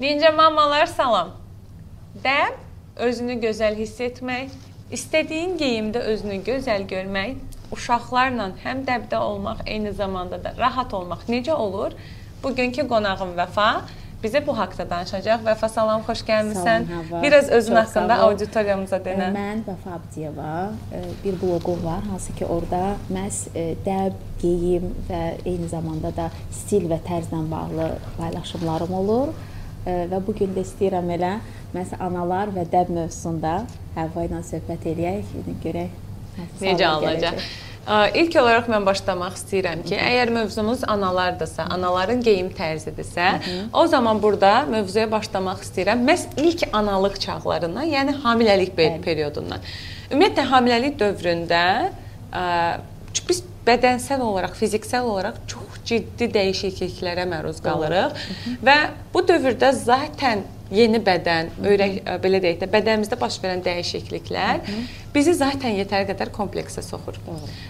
Ninja mamalar salam. Dəb özünü gözəl hiss etmək, istədiyin geyimdə özünü gözəl görmək, uşaqlarla həm dəbdə olmaq, eyni zamanda da rahat olmaq necə olur? Bugünkü qonağım Vəfa bizə bu haqqda danışacaq. Vəfa salam, xoş gəlmisən. Salam. Biraz özün Çox haqqında auditoriyamıza denə. Mən Vəfa Abdiyeva bir bloqum var, hansı ki orada məhz dəb, geyim və eyni zamanda da stil və tərzlə bağlı paylaşımlarım olur. Və bu gün də istəyirəm elə məhz analar və dəb mövzusunda Həvva ilə söhbət eləyək, yəni görək Necə alınacaq? İlk olaraq mən başlamaq istəyirəm ki, əgər mövzumuz analardırsa, anaların geyim tərzidirsə, o zaman burada mövzuya başlamaq istəyirəm. Məhz ilk analıq çağlarından, yəni hamiləlik Bəli. periodundan. Ümumiyyətlə hamiləlik dövründə ə, çünki biz bədənsəl olaraq, fiziksel olaraq çox ciddi dəyişikliklərə məruz qalırıq və bu dövrdə zaten yeni bədən, öyrək belə deyək də, bədənimizdə baş verən dəyişikliklər bizi zaten yetər qədər kompleksə soxur.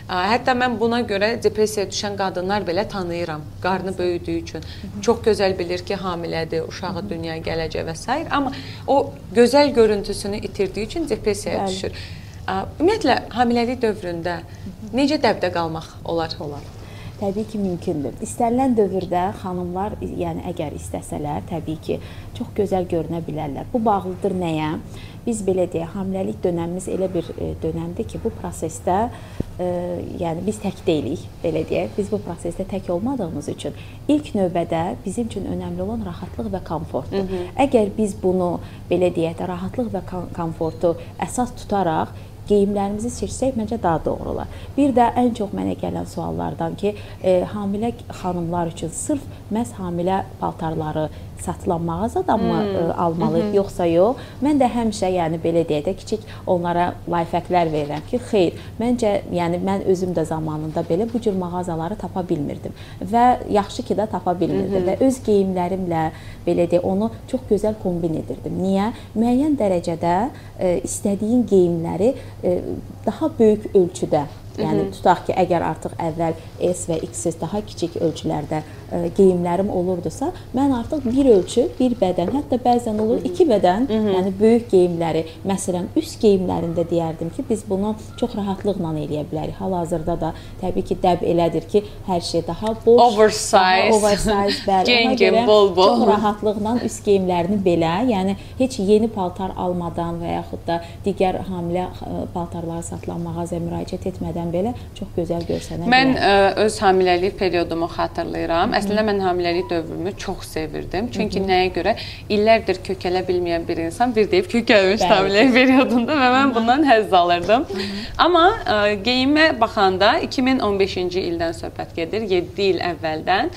Hətta mən buna görə depressiyaya düşən qadınlar belə tanıyıram. Qarnı böyüdüyü üçün. Çox gözəl bilir ki, hamilədir, uşağı dünyaya gələcək və s. amma o gözəl görüntüsünü itirdiyi üçün depressiyaya Bəli. düşür. Ə, Ümumiyyətlə hamiləlik dövründə necə dəbdə qalmaq olar? olar. Təbii ki, mümkündür. İstənilən dövrdə xanımlar, yəni əgər istəsələr, təbii ki, çox gözəl görünə bilərlər. Bu bağlıdır nəyə? Biz belə deyək, hamiləlik dönəmimiz elə bir e, dönəmdir ki, bu prosesdə e, yəni biz tək deyilik, belə deyək. Biz bu prosesdə tək olmadığımız üçün ilk növbədə bizim üçün önəmli olan rahatlıq və komfortdur. Əgər biz bunu belə deyək də rahatlıq və kom- komfortu əsas tutaraq geyimlərimizi seçsək məncə daha doğru olar. Bir də ən çox mənə gələn suallardan ki, e, hamilə xanımlar üçün sırf məhz hamilə paltarları satılan mağazadanmı e, almalıyıq yoxsa yox? Mən də həmişə, yəni belə deyək də kiçik onlara layihələr verirəm ki, xeyr, məncə yəni mən özüm də zamanında belə bu cür mağazaları tapa bilmirdim və yaxşı ki də tapa bilmirdim və öz geyimlərimlə belə deyək onu çox gözəl kombin edirdim. Niyə? Müəyyən dərəcədə e, istədiyin geyimləri e, daha böyük ölçüdə Yəni tutaq ki, əgər artıq əvvəl S və XS daha kiçik ölçülərdə ə, geyimlərim olurdusa, mən artıq bir ölçü, bir bədən, hətta bəzən olur iki bədən, yəni böyük geyimləri, məsələn, üst geyimlərində deyərdim ki, biz bunu çox rahatlıqla eləyə bilərik. Hal-hazırda da təbii ki, dəb elədir ki, hər şey daha boş, Oversize. daha oversize, bəli. Gen Ona gen, görə bol-bol. Çox rahatlıqla üst geyimlərini belə, yəni heç yeni paltar almadan və yaxud da digər hamilə ə, paltarları satılan mağazaya müraciət etmədən belə çox gözəl görsənə Mən bilər. ə, öz hamiləlik periodumu xatırlayıram. Əslində mən hamiləlik dövrümü çox sevirdim. Çünki nəyə görə illərdir kökələ bilməyən bir insan bir deyib kökəlmiş hamiləlik periodunda və mən bundan həzz alırdım. Amma ə, geyimə baxanda 2015-ci ildən söhbət gedir, 7 il əvvəldən.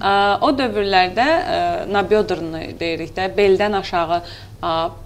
Ə, o dövrlərdə ə, nabiodrani deyirik də, beldən aşağı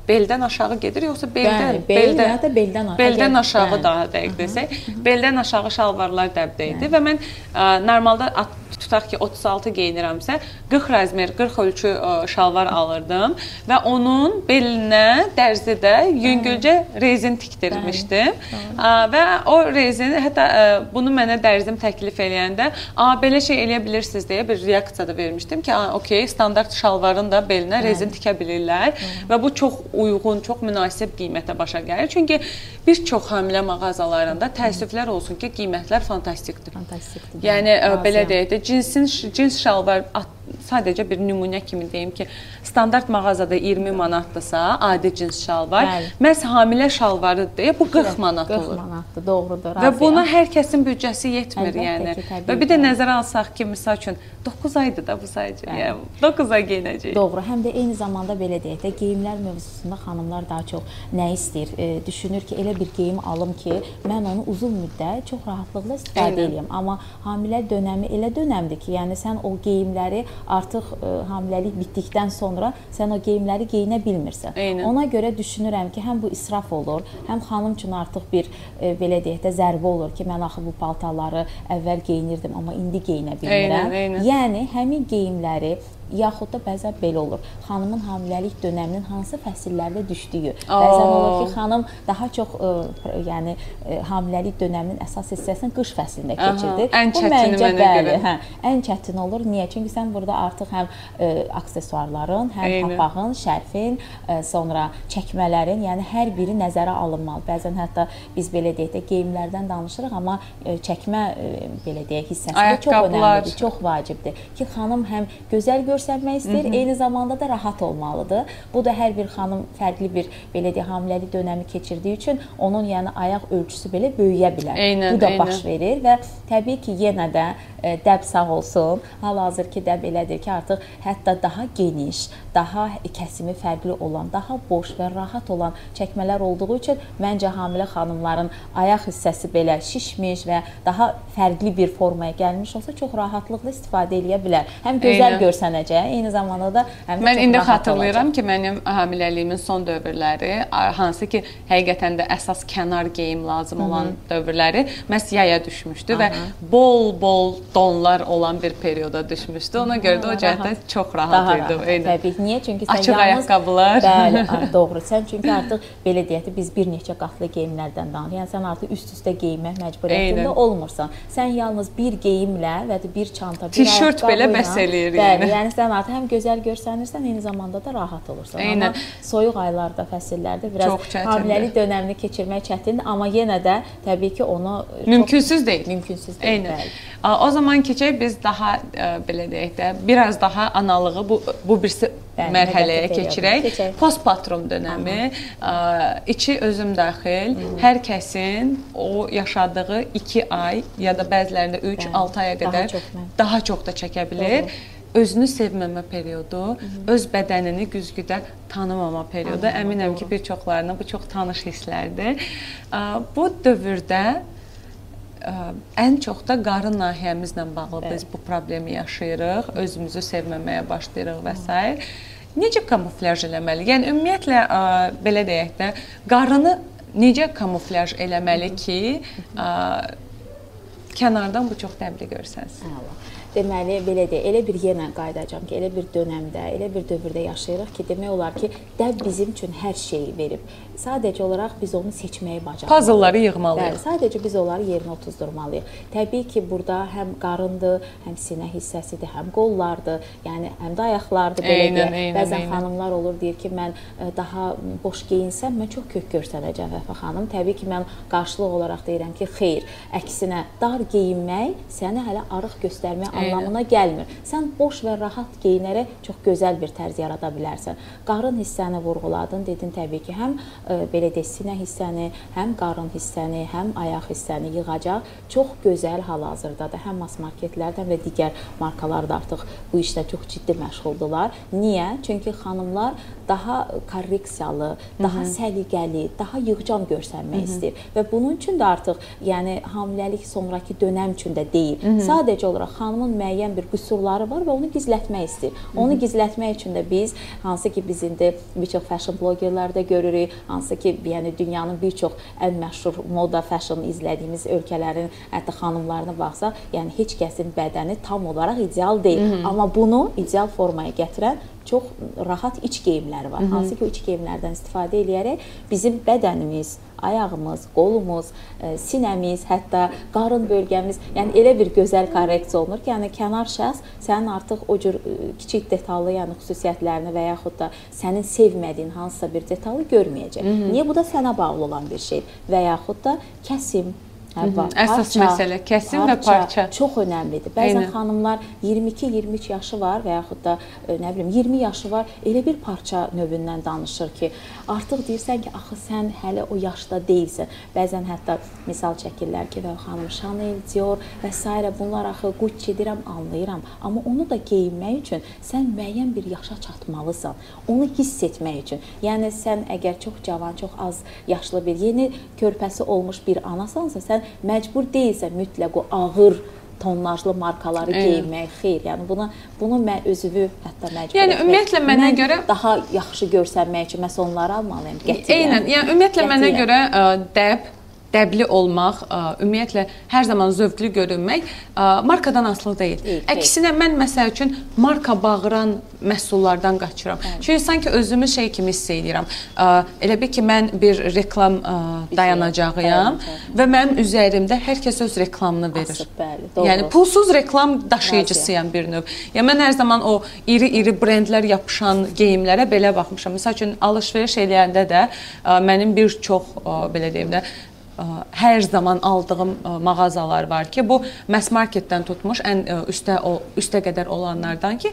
beldən aşağı gedir yoxsa beldən? Bəli, bel ya da beldən aşağı. Beldən aşağı bəli. daha dəqiq desək, beldən aşağı şalvarlar dəbdə idi və mən ə, normalda at- tutaq ki 36 geyinirəmsə 40 razmer, 40 ölçü ə, şalvar alırdım və onun belinə dərzidə yüngülcə rezin tikdirmişdim. Ə, və o rezin hətta ə, bunu mənə dərzim təklif eləyəndə, "A, belə şey eləyə bilirsiniz" deyə bir reaksiya da vermişdim ki, "A, okey, standart şalvarın da belinə rezin tikə bilirlər." Və bu çox uyğun, çox münasib qiymətə başa gəlir. Çünki bir çox hamilə mağazalarında təəssüflər olsun ki, qiymətlər fantastikdir. fantastikdir. Yəni ə, belə razıyam. deyək də cinsin cins şalvar at- sadəcə bir nümunə kimi deyim ki, standart mağazada 20 manatdırsa, adi cins şalvar, Bəli. məhz hamilə şalvarıdır deyə bu 40 manat 40 olur. manatdır, doğrudur. Və razıyam. buna hər kəsin büdcəsi yetmir Əlbəttə yəni. ki, Və bir də nəzərə alsaq ki, məsəl üçün 9 aydır da bu sayıcı. Yəni 9 ay geyinəcəyik. Doğru. Həm də eyni zamanda belə deyək də geyimlər mövzusunda xanımlar daha çox nə istəyir? E, düşünür ki, elə bir geyim alım ki, mən onu uzun müddət çox rahatlıqla istifadə edeyim. Amma hamilə dönəmi elə dönəmdir ki, yəni sən o geyimləri artıq e, hamiləlik bitdikdən sonra sən o geyimləri geyinə bilmirsən. Eynən. Ona görə düşünürəm ki, həm bu israf olur, həm xanım üçün artıq bir e, belə deyək də zərbə olur ki, mən axı bu paltarları əvvəl geyinirdim, amma indi geyinə bilmirəm. Eynən, eynən. Yəni həmin geyimləri yaxud da bəzən belə olur. Xanımın hamiləlik dövrünün hansı fəsillərdə düşdüyü. Bəzən olur ki, xanım daha çox ə, yəni ə, hamiləlik dövrünün əsas hissəsini qış fəslində keçirdi. Aha, ən çətini mənə bəli. Hə, ən çətin olur. Niyə? Çünki sən burada artıq həm ə, aksesuarların, həm Eyni. papağın, şərfin, ə, sonra çəkmələrin, yəni hər biri nəzərə alınmalı. Bəzən hətta biz belə deyək də geyimlərdən danışırıq, amma ə, çəkmə ə, belə deyək hissəsi də çox önəmlidir, çox vacibdir ki, xanım həm gözəl görsənmək istəyir, Hı -hı. eyni zamanda da rahat olmalıdır. Bu da hər bir xanım fərqli bir belə deyək hamiləlik dövrü keçirdiyi üçün onun yəni ayaq ölçüsü belə böyüyə bilər. Eynən, Bu da eynən. baş verir və təbii ki, yenə də ə, dəb sağ olsun. Hal-hazırki dəb elədir ki, artıq hətta daha geniş, daha kəsimi fərqli olan, daha boş və rahat olan çəkmələr olduğu üçün məncə hamilə xanımların ayaq hissəsi belə şişmiş və daha fərqli bir formaya gəlmiş olsa çox rahatlıqla istifadə eləyə bilər. Həm gözəl Eyni. görsənəcək, eyni zamanda da həm Mən indi xatırlayıram olacaq. ki, mənim hamiləliyimin son dövrləri, hansı ki, həqiqətən də əsas kənar geyim lazım olan Hı -hı. dövrləri məhz yaya düşmüşdü Aha. və bol-bol donlar olan bir perioda düşmüşdü. Ona görə də o cəhətdən çox rahat Daha idi. Rahat, təbii. Niyə? Çünki sən Açıq yalnız ayaqqabılar. Bəli, doğru. Sən çünki artıq belə deyək də biz bir neçə qatlı geyimlərdən danışırıq. Yəni sən artıq üst-üstə geyinmək məcburiyyətində olmursan. Sən yalnız bir geyimlə və bir çanta, bir tişört belə bəs eləyir yəni. Bəli, yəni artıq həm gözəl görsənirsən, eyni zamanda da rahat olursan. Eynən. Amma soyuq aylarda, fəsillərdə biraz hamiləlik dövrünü keçirmək çətindir, amma yenə də təbii ki, onu mümkünsüz deyil. Mümkünsüz deyil. Eynən. Bəli. O zaman keçək biz daha belə deyək də, biraz daha analığı bu bu birisi Bəli, mərhələyə keçirək. keçək. Postpatrum dönəmi, Aha. içi özüm daxil, Hı -hı. hər kəsin o yaşadığı 2 ay ya da bəzilərində 3-6 aya qədər daha çox, daha çox da çəkə bilər. Doğru özünü sevməmə periodu, Hı -hı. öz bədənini güzgüdə tanımama periodu. -hı. Əminəm ki, bir çoxlarına bu çox tanış hisslərdir. Bu dövrdə ən çox da qarın nahiyəmizlə bağlı biz bu problemi yaşayırıq, özümüzü sevməməyə başlayırıq və s. Necə kamuflyaj eləməli? Yəni ümumiyyətlə ə, belə deyək də, qarını necə kamuflyaj eləməli ki, ə, kənardan bu çox dəbli görsənsin? Əla. Deməli, belə deyək, elə bir yerlə qayıdacağam ki, elə bir dövrdə, elə bir dövrdə yaşayırıq ki, demək olar ki, dəb bizim üçün hər şeyi verib. Sadəcə olaraq biz onu seçməyi bacarmalıyıq. Puzzle-ları yığmalıyıq. Bəli, sadəcə biz onları yerinə otuzdurmalıyıq. Təbii ki, burada həm qarındır, həm sinə hissəsidir, həm qollardır, yəni həm də ayaqlardır belə eynən, deyək. Eynən, Bəzən eynən. xanımlar olur deyir ki, mən e, daha boş geyinsəm, mən çox kök görsənəcəm Vəfa xanım. Təbii ki, mən qarşılıq olaraq deyirəm ki, xeyr, əksinə dar geyinmək səni hələ arıq göstərməyə anlamına gəlmir. Sən boş və rahat geyinərək çox gözəl bir tərz yarada bilərsən. Qarın hissəni vurğuladın, dedin təbii ki, həm belə də sinə hissəni, həm qarın hissəni, həm ayaq hissəni yığacaq. Çox gözəl hal-hazırda da həm mass marketlərdən və digər markalar da artıq bu işlə çox ciddi məşğuldurlar. Niyə? Çünki xanımlar daha korreksiyalı, daha səliqəli, daha yığcam görsənmək istəyir və bunun üçün də artıq yəni hamiləlik sonrakı dönəm üçün də deyil. Sadəcə olaraq xanımın müəyyən bir qüsurları var və onu gizlətmək istəyir. Onu gizlətmək üçün də biz hansı ki biz indi bir çox fashion blogerlərdə görürük, hansı ki yəni dünyanın bir çox ən məşhur moda fashion izlədiyimiz ölkələrin hətta xanımlarına baxsaq, yəni heç kəsin bədəni tam olaraq ideal deyil. Hı -hı. Amma bunu ideal formaya gətirən çox rahat iç geyimləri var. Hı -hı. Hansı ki o iç geyimlərdən istifadə edərək bizim bədənimiz, ayağımız, qolumuz, e, sinəmiz, hətta qarın bölgəmiz, yəni elə bir gözəl korreksiya olunur ki, yəni kənar şəxs sənin artıq o cür e, kiçik detallı, yəni xüsusiyyətlərini və yaxud da sənin sevmədiyin hansısa bir detalı görməyəcək. Hı -hı. Niyə bu da sənə bağlı olan bir şey və yaxud da kəsim Hə, var. Əsas parça, məsələ kəsim parça, və parça çox önəmlidir. Bəzən Eynə. xanımlar 22-23 yaşı var və yaxud da e, nə bilim 20 yaşı var, elə bir parça növündən danışır ki, artıq deyirsən ki, axı sən hələ o yaşda deyilsən. Bəzən hətta misal çəkirlər ki, və xanım Chanel, Dior və s. bunlar axı Gucci deyirəm, anlayıram, amma onu da geyinmək üçün sən müəyyən bir yaşa çatmalısan. Onu hiss etmək üçün. Yəni sən əgər çox cavan, çox az yaşlı bir yeni körpəsi olmuş bir anasansa, sən məcbur deyilsən mütləq o ağır tonajlı markaları Eyni. geyinmək xeyr. Yəni buna bunu mən özümü hətta məcbur Yəni ümumiyyətlə mənə mən görə daha yaxşı görsənmək üçün məs onları almalıyam qətiyyən. Eynən. Yəni ümumiyyətlə qətiyyən. mənə görə ə, dəb dəbli olmaq, ə, ümumiyyətlə hər zaman zövqlü görünmək ə, markadan asılı deyil. Deyil, Əksinə mən məsəl üçün marka bağıran məhsullardan qaçıram. Bəli. Çünki sanki özümü şey kimi hiss edirəm. Ə, Elə bil ki, mən bir reklam ə, dayanacağıyam dayanacaq. və mənim üzərimdə hər kəs öz reklamını verir. Asıb, bəli, doğru. Yəni pulsuz reklam daşıyıcısıyam bir növ. Ya mən hər zaman o iri-iri brendlər yapışan geyimlərə belə baxmışam. Məsəl üçün alış-veriş eləyəndə də ə, mənim bir çox ə, belə deyim də hər zaman aldığım mağazalar var ki, bu mass marketdən tutmuş ən üstə o üstə qədər olanlardan ki,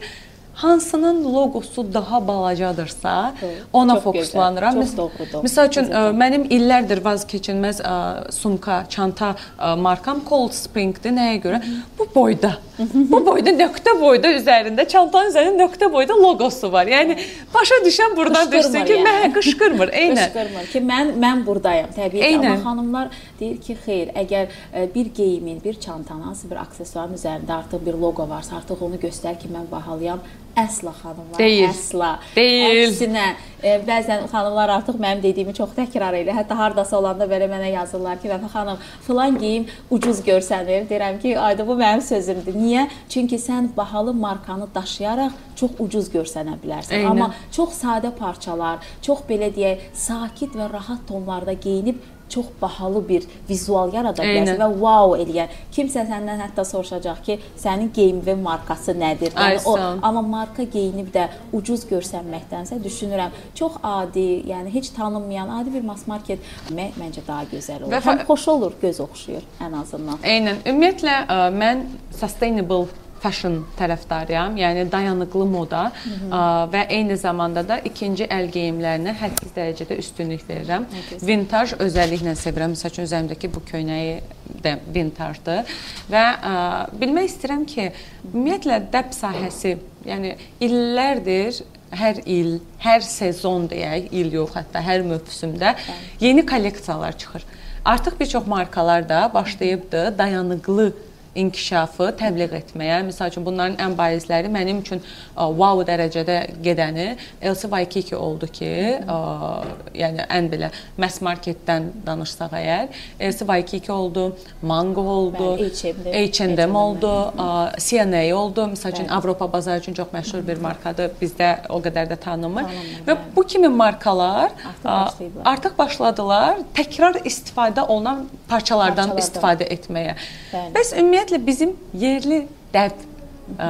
hansının loqosu daha balacadırsa, ona Çox fokuslanıram. gözəl, çox doğrudur. Misal üçün ə, Gözəl. mənim illərdir vaz keçilməz ə, sumka, çanta ə, markam Cold Spring-dir. Nəyə görə? Bu boyda. Bu boyda nöqtə boyda üzərində, çantanın üzərində nöqtə boyda loqosu var. Yəni başa düşən Qışqırmır düşsün ki, yəni. mən qışqırmır. Eynən. Qışqırmır ki, mən mən burdayam. Təbii ki, amma xanımlar deyir ki, xeyr, əgər bir geyimin, bir çantanın, hansı bir aksesuarın üzərində artıq bir loqo varsa, artıq onu göstər ki, mən bahalıyam. Əsla xanımlar, Deyil. əsla. Deyil. Əksinə, ə, bəzən xanımlar artıq mənim dediyimi çox təkrar edir. Hətta hardasa olanda belə mənə yazırlar ki, "Rəfa xanım, filan geyim ucuz görsənir." Deyirəm ki, ayda bu mənim sözümdür. Niyə? Çünki sən bahalı markanı daşıyaraq çox ucuz görsənə bilərsən. Eynən. Amma çox sadə parçalar, çox belə deyək, sakit və rahat tonlarda geyinib çox bahalı bir vizual yarada bilərsən və wow eləyər. Kimsə səndən hətta soruşacaq ki, sənin geyiminin markası nədir? Ay, Yəni o sağ ol. amma marka geyinib də ucuz görsənməkdənsə düşünürəm, çox adi, yəni heç tanınmayan adi bir mass market mə- məncə daha gözəl olur. Və Həm xoş olur, göz oxşuyur ən azından. Eynən. Ümumiyyətlə ə, mən sustainable fashion tərəfdarıyam. Yəni dayanıqlı moda ə, və eyni zamanda da ikinci əl geyimlərinə hədsiz dərəcədə üstünlük verirəm. Vintaj özəlliklə sevirəm. Məsəl üçün üzərimdəki bu köynəyi də vintajdır və ə, bilmək istəyirəm ki, ümumiyyətlə dəb sahəsi, yəni illərdir hər il, hər sezon deyək, il yox, hətta hər mövsümdə yeni kolleksiyalar çıxır. Artıq bir çox markalar da başlayıbdı dayanıqlı inkişafı təbliğ etməyə. Məsəl üçün bunların ən barizləri mənim üçün ə, wow dərəcədə gedəni Elsi Waikiki oldu ki, ə, yəni ən belə mass marketdən danışsaq əgər, Elsi Waikiki oldu, Mango oldu, H&M, oldu, ə, CNA oldu. Məsəl üçün. Avropa bazarı üçün çox məşhur bir markadır. Bizdə o qədər də tanınmır. Və bu kimi markalar ə, artıq başladılar təkrar istifadə olunan parçalardan istifadə etməyə. Bəs ümumiyyətlə bizim yerli dəb ə,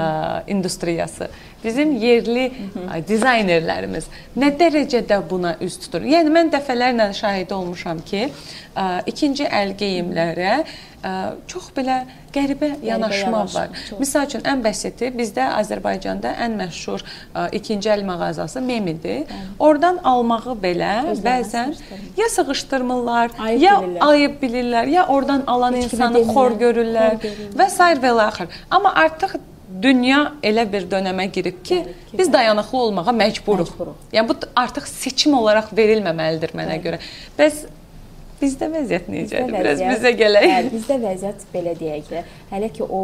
industriyası, bizim yerli ə, dizaynerlərimiz nə dərəcədə buna üz tutur? Yəni mən dəfələrlə şahid olmuşam ki, ə, ikinci əl geyimlərə ə, çox belə qəribə yanaşma var. Misal üçün ən bəsiti bizdə Azərbaycanda ən məşhur ə, ikinci əl mağazası Memidir. Oradan almağı belə Özlərinə bəzən sığışdırmır. ya sığışdırmırlar, Ayıb ya bilirlər. ayıb bilirlər, ya oradan alan Heç insanı xor görürlər xor görürlər. və sair və laxır. Amma artıq dünya elə bir dönəmə girib ki, ki, biz bəli. dayanıqlı olmağa məcburuq. Məcburuq. Yəni bu artıq seçim olaraq verilməməlidir mənə görə. Bəs bizdə vəziyyət necədir? Biraz bizə gələk. Bəli, bizdə vəziyyət belə deyək də, hələ ki o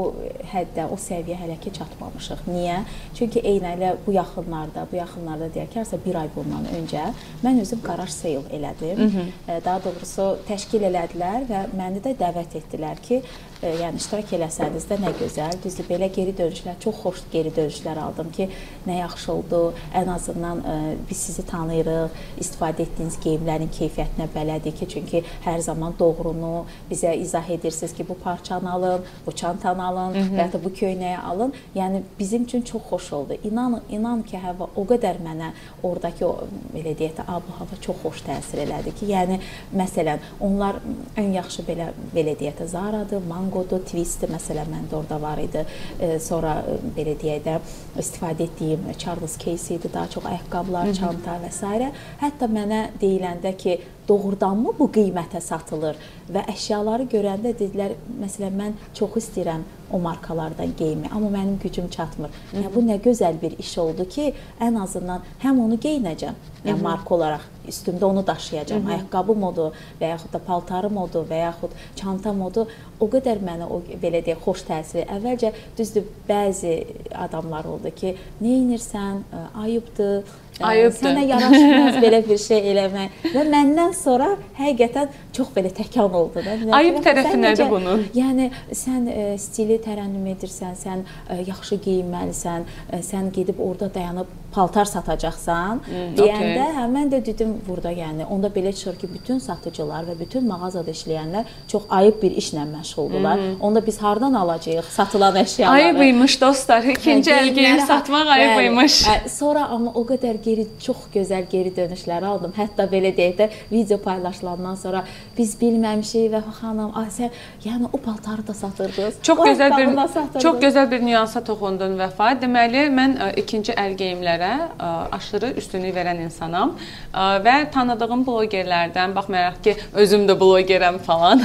həddə, o səviyyə hələ ki çatmamışıq. Niyə? Çünki eynələ bu yaxınlarda, bu yaxınlarda deyək ki, harsa 1 ay bundan öncə mən özüm qaraj sale elədim. E, Daha doğrusu təşkil elədilər və məni də dəvət etdilər ki, e, yəni iştirak eləsəniz də nə gözəl. Düzdür, belə geri dönüşlər, çox xoş geri dönüşlər aldım ki, nə yaxşı oldu. Ən azından e, biz sizi tanıyırıq, istifadə etdiyiniz geyimlərin keyfiyyətinə bələdik ki, çünki hər zaman doğrunu bizə izah edirsiniz ki, bu parçanı alın, bu çantanı alın və ya da bu köynəyi alın. Yəni bizim üçün çox xoş oldu. İnan, inan ki, hava o qədər mənə oradakı o belə deyək də ab hava çox xoş təsir elədi ki, yəni məsələn, onlar ən yaxşı belə belə deyək də Zara-dır, Mango-dur, Twist-dir məsələn məndə orada var idi. E, sonra e, belə deyək də istifadə etdiyim Charles Case idi, daha çox ayaqqabılar, çanta və s. Hətta mənə deyiləndə ki, doğrudanmı bu qiymətə satılır və əşyaları görəndə dedilər, məsələn mən çox istəyirəm o markalardan geyimi, amma mənim gücüm çatmır. Yəni bu nə gözəl bir iş oldu ki, ən azından həm onu geyinəcəm, yəni marka olaraq üstümdə onu daşıyacağam. Ayaqqabı modu və yaxud da paltarı modu və yaxud çanta modu o qədər mənə o belə deyək xoş təsir. Əvvəlcə düzdür, bəzi adamlar oldu ki, nə edirsən, ayıbdır, Ayıbdır. Sənə yaraşmaz belə bir şey eləmək. Və məndən sonra həqiqətən çox belə təkan oldu da. Ayıb tərəfi nədir bunun? Yəni sən ə, stili tərənnüm edirsən, sən ə, yaxşı geyinməlisən, ə, sən gedib orada dayanıb paltar satacaqsan Hmm, deyəndə okey. hə mən də dedim burada yəni onda belə çıxır ki, bütün satıcılar və bütün mağazada işləyənlər çox ayıb bir işlə məşğuldurlar. Onda biz hardan alacağıq satılan əşyaları? Hmm. Ayıb imiş dostlar. İkinci Hə, əl geyim satmaq ayıb imiş. Sonra amma o qədər geri çox gözəl geri dönüşlər aldım. Hətta belə deyək də video paylaşılandan sonra biz bilməmişik və xanım, ay sən yəni o paltarı da satırdınız. Çox o gözəl bir satırdınız. çox gözəl bir nüansa toxundun Vəfa. Deməli, mən ə, ikinci əl geyimlərə ə, aşırı üstünlük verən insanam Ə, və tanıdığım blogerlərdən, baxmayaraq ki, özüm də blogerəm falan.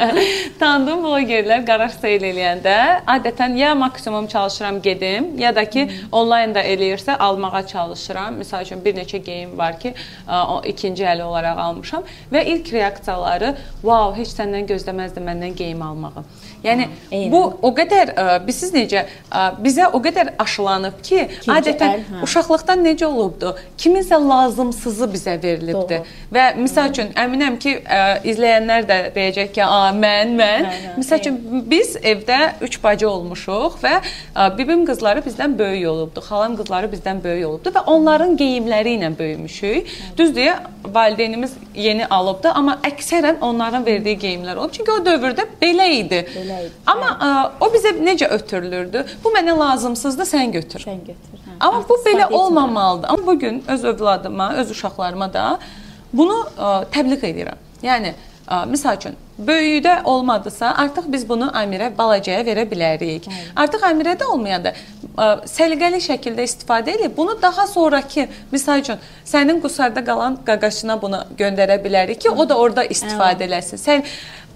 Tanıdığım blogerlər qaraj seyl eləyəndə adətən ya maksimum çalışıram gedim, ya da ki, onlayn da eləyirsə almağa çalışıram. Məsəl üçün bir neçə geyim var ki, o ikinci əli olaraq almışam və ilk reaksiyaları, "Vau, heç səndən gözləməzdim məndən geyim almağı." Yəni eynən. bu o qədər ə, bilirsiniz necə ə, bizə o qədər aşılanıb ki, İkinci adətən əl, hə. uşaqlıqdan necə olubdu? Kiminsə lazımsızı bizə verilibdi. Doğru. Və misal üçün əminəm ki, ə, izləyənlər də deyəcək ki, "A, mən, mən." Hə, hə, Misal üçün biz evdə 3 bacı olmuşuq və ə, bibim qızları bizdən böyük olubdu, xalam qızları bizdən böyük olubdu və onların geyimləri ilə böyümüşük. Düzdür, valideynimiz yeni alıbdı, amma əksərən onların verdiyi geyimlər olub. Çünki o dövrdə belə idi. Belə idi, Amma ə, o bizə necə ötürülürdü? Bu mənə lazımsızdır, sən götür. sən götür. Hə. Amma bu belə olmamalıdır. Amma bu gün öz övladıma, öz uşaqlarıma da bunu ə, təbliğ edirəm. Yəni ə, misal üçün böyüyüdə olmadısa, artıq biz bunu Amirə balacaya verə bilərik. Artıq Amirədə olmayanda ə, səliqəli şəkildə istifadə edib bunu daha sonrakı misal üçün sənin qusarda qalan qaqaşına bunu göndərə bilərik ki, o da orada istifadə eləsin. Sən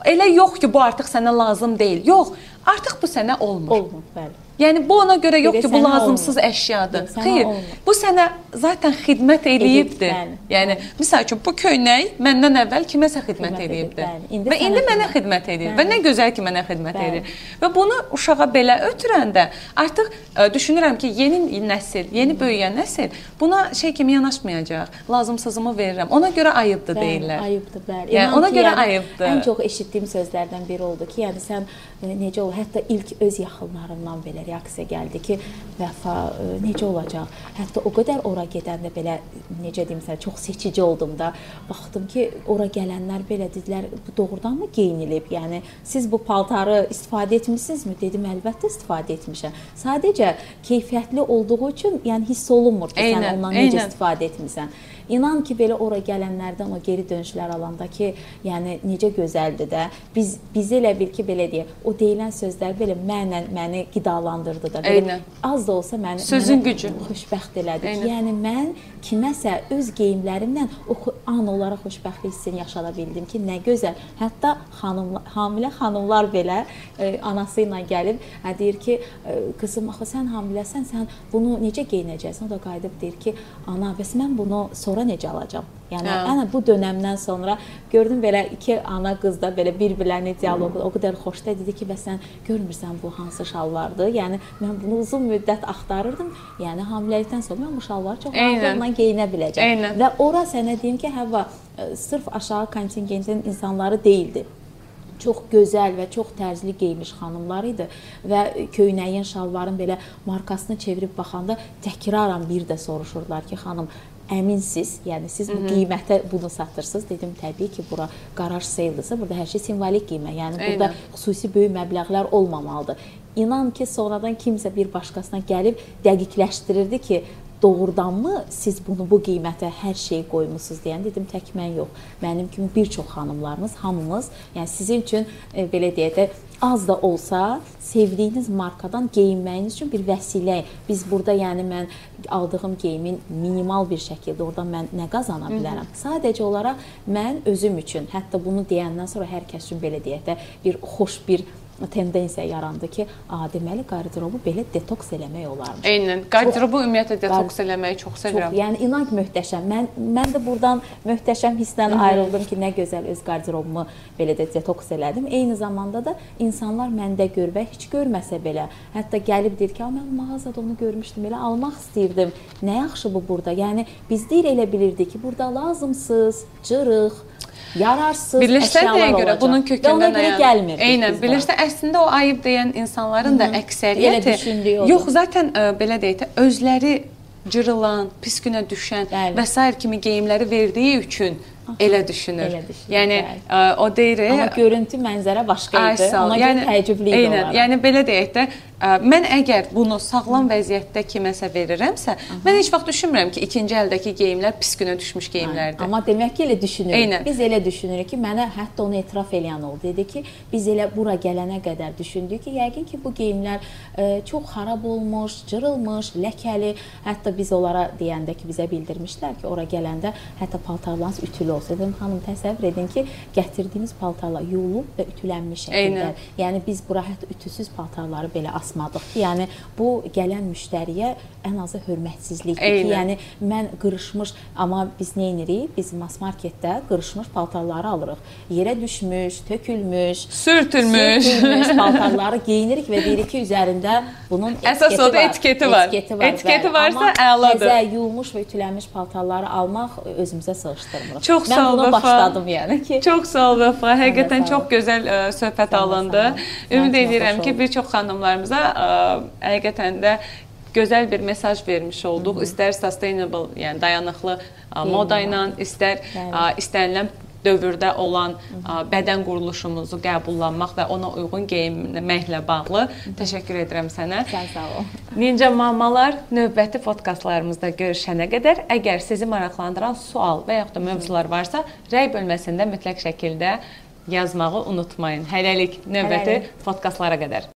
elə yox ki, bu artıq sənə lazım deyil. Yox, artıq bu sənə olmur. Olmur, bəli. Yəni bu ona görə yox Bir də ki, bu lazımsız olmur. əşyadır. Sənə Xeyr, olmur. bu sənə zaten xidmət eləyibdi. bəli. Yəni misal üçün bu köynək məndən əvvəl kiməsə xidmət Xidmət eləyibdi. edib, bəli. İndi Və indi mənə xidmət-. Bəli. Və nə gözəl ki, mənə xidmət Bəli. edir. Və bunu uşağa belə ötürəndə artıq ə, düşünürəm ki, yeni nəsil, yeni böyüyən nəsil buna şey kimi yanaşmayacaq. Lazımsızımı verirəm. Ona görə ayıbdır Bəli, deyirlər. Ayıbdır, bəli. Yəni, İnan ona görə ayıbdır. Ən çox eşitdiyim sözlərdən biri oldu ki, yəni sən e, necə ol, hətta ilk öz yaxınlarımdan belə reaksiya gəldi ki, vəfa e, necə olacaq? Hətta o qədər ora gedəndə belə necə deyim sənə çox seçici oldum da. Baxdım ki, ora gələnlər belə dedilər, bu doğrudanmı geyinilib? Yəni siz bu paltarı istifadə etmisinizmi? Dedim, əlbəttə istifadə etmişəm. Sadəcə keyfiyyətli olduğu üçün, yəni hiss olunmur ki, sən Eynən, ondan necə eynən. istifadə etmisən. İnan ki, belə ora gələnlərdən o geri dönüşlər alanda ki, yəni necə gözəldir də. Biz bizi elə bil ki, belə deyək, o deyilən sözlər belə mənlə məni qidalandırdı da. Belə Eynən. az da olsa məni Sözün mənə gücü. xoşbəxt elədi. Eynən. Yəni mən kiməsə öz geyimlərimlə o an olaraq xoşbəxtlik hissini yaşada bildim ki, nə gözəl. Hətta xanımlar, hamilə xanımlar belə e, anası ilə gəlib hə, deyir ki, e, qızım axı sən hamiləsən, sən bunu necə geyinəcəksən? O da qayıdıb deyir ki, ana, bəs mən bunu sonra necə alacağam? Yəni Hə. ana bu dönəmdən sonra gördüm belə iki ana qız da belə bir-birlərini dialoqu o qədər xoşda dedi ki, bəs sən görmürsən bu hansı şalvardır? Yəni mən bunu uzun müddət axtarırdım. Yəni hamiləlikdən sonra mən bu şalvarı çox rahatlıqla geyinə biləcəm. Eynən. Və ora sənə deyim ki, həvva ə, sırf aşağı kontingentin insanları deyildi. Çox gözəl və çox tərzli geyinmiş xanımlar idi və köynəyin, şalvarın belə markasını çevirib baxanda təkraran bir də soruşurdular ki, xanım əminsiz, yəni siz bu qiymətə bunu satırsınız. Dedim təbii ki, bura qaraj seyldırsa, burada hər şey simvolik qiymət. Yəni burada Eynən. xüsusi böyük məbləğlər olmamalıdır. İnan ki, sonradan kimsə bir başqasına gəlib dəqiqləşdirirdi ki, doğrudanmı siz bunu bu qiymətə hər şey qoymusunuz deyən dedim tək mən yox. Mənim kimi bir çox xanımlarımız, hamımız, yəni sizin üçün e, belə deyək də az da olsa sevdiyiniz markadan geyinməyiniz üçün bir vəsilə. Biz burada yəni mən aldığım geyimin minimal bir şəkildə oradan mən nə qazana bilərəm? Sadəcə olaraq mən özüm üçün, hətta bunu deyəndən sonra hər kəs üçün belə deyək də bir xoş bir tendensiya yarandı ki, a, deməli qardirobu belə detoks eləmək olarmış. Eynən. Qardirobu ümumiyyətlə detoks eləməyi çox sevirəm. Çox, yəni inan ki, möhtəşəm. Mən mən də burdan möhtəşəm hisslə ayrıldım ki, nə gözəl öz qardirobumu belə də detoks elədim. Eyni zamanda da insanlar məndə gör və heç görməsə belə, hətta gəlib deyir ki, mən mağazada onu görmüşdüm, elə almaq istəyirdim. Nə yaxşı bu burada. Yəni biz deyir elə bilirdik ki, burada lazımsız, cırıq, yararsız Bilirsən əşyalar nəyə görə olacaq. bunun Və kökündən ona görə gəlmir. Eynən, bilirsən əslində o ayıb deyən insanların da Elə əksəriyyəti düşündüyü odur. yox, zaten ə, belə deyək də özləri cırılan, pis günə düşən Bəli. və sair kimi geyimləri verdiyi üçün elə düşünür. Elə düşünür, Yəni ə, o deyir, Amma görüntü, mənzərə başqa idi. Ona görə təəccüblü idi eynən, onlara. yəni belə deyək də, ə, mən əgər bunu sağlam vəziyyətdə kiməsə verirəmsə, mən heç vaxt düşünmürəm ki, ikinci əldəki geyimlər pis günə düşmüş geyimlərdir. Amma demək ki, elə düşünürük. Eynən. Biz elə düşünürük ki, mənə hətta onu etiraf eləyən oldu. Dedi ki, biz elə bura gələnə qədər düşündük ki, yəqin ki, bu geyimlər ə, çox xarab olmuş, cırılmış, ləkəli. Hətta biz onlara deyəndə ki, bizə bildirmişlər ki, ora gələndə hətta paltarlarınız ütülü olsa. Dedim, xanım təsəvvür edin ki, gətirdiyiniz paltarlar yuyulub və ütülənmiş şəkildə. Eynən. Yəni biz bura hətta ütüsüz paltarları belə asmadıq ki, yəni bu gələn müştəriyə ən azı hörmətsizlikdir ki, yəni mən qırışmış, amma biz nə edirik? Biz mass marketdə qırışmış paltarları alırıq. Yerə düşmüş, tökülmüş, Sürtülmüş. sürtülmüş paltarları geyinirik və deyirik ki, üzərində bunun Əsas odur, etiketi var. Etiketi var. Etiketi varsa əladır. Təzə yuyulmuş və ütülənmiş paltarları almaq özümüzə sığışdırmırıq. Çox mən sağ ol, Vəfa. başladım yəni ki. Çox sağ ol Vəfa. Həqiqətən çox gözəl ə, söhbət Sən alındı. Ümid çox edirəm ki, bir çox xanımlarımıza ə, həqiqətən də gözəl bir mesaj vermiş olduq. İstər sustainable, yəni dayanıqlı ə, moda ilə, istər ə, istənilən dövrdə olan ə, bədən quruluşumuzu qəbullanmaq və ona uyğun geyinməklə bağlı təşəkkür edirəm sənə. Sən sağ ol. Ninja mamalar növbəti podkastlarımızda görüşənə qədər əgər sizi maraqlandıran sual və yaxud da mövzular varsa, rəy bölməsində mütləq şəkildə yazmağı unutmayın. Hələlik növbəti podkastlara qədər.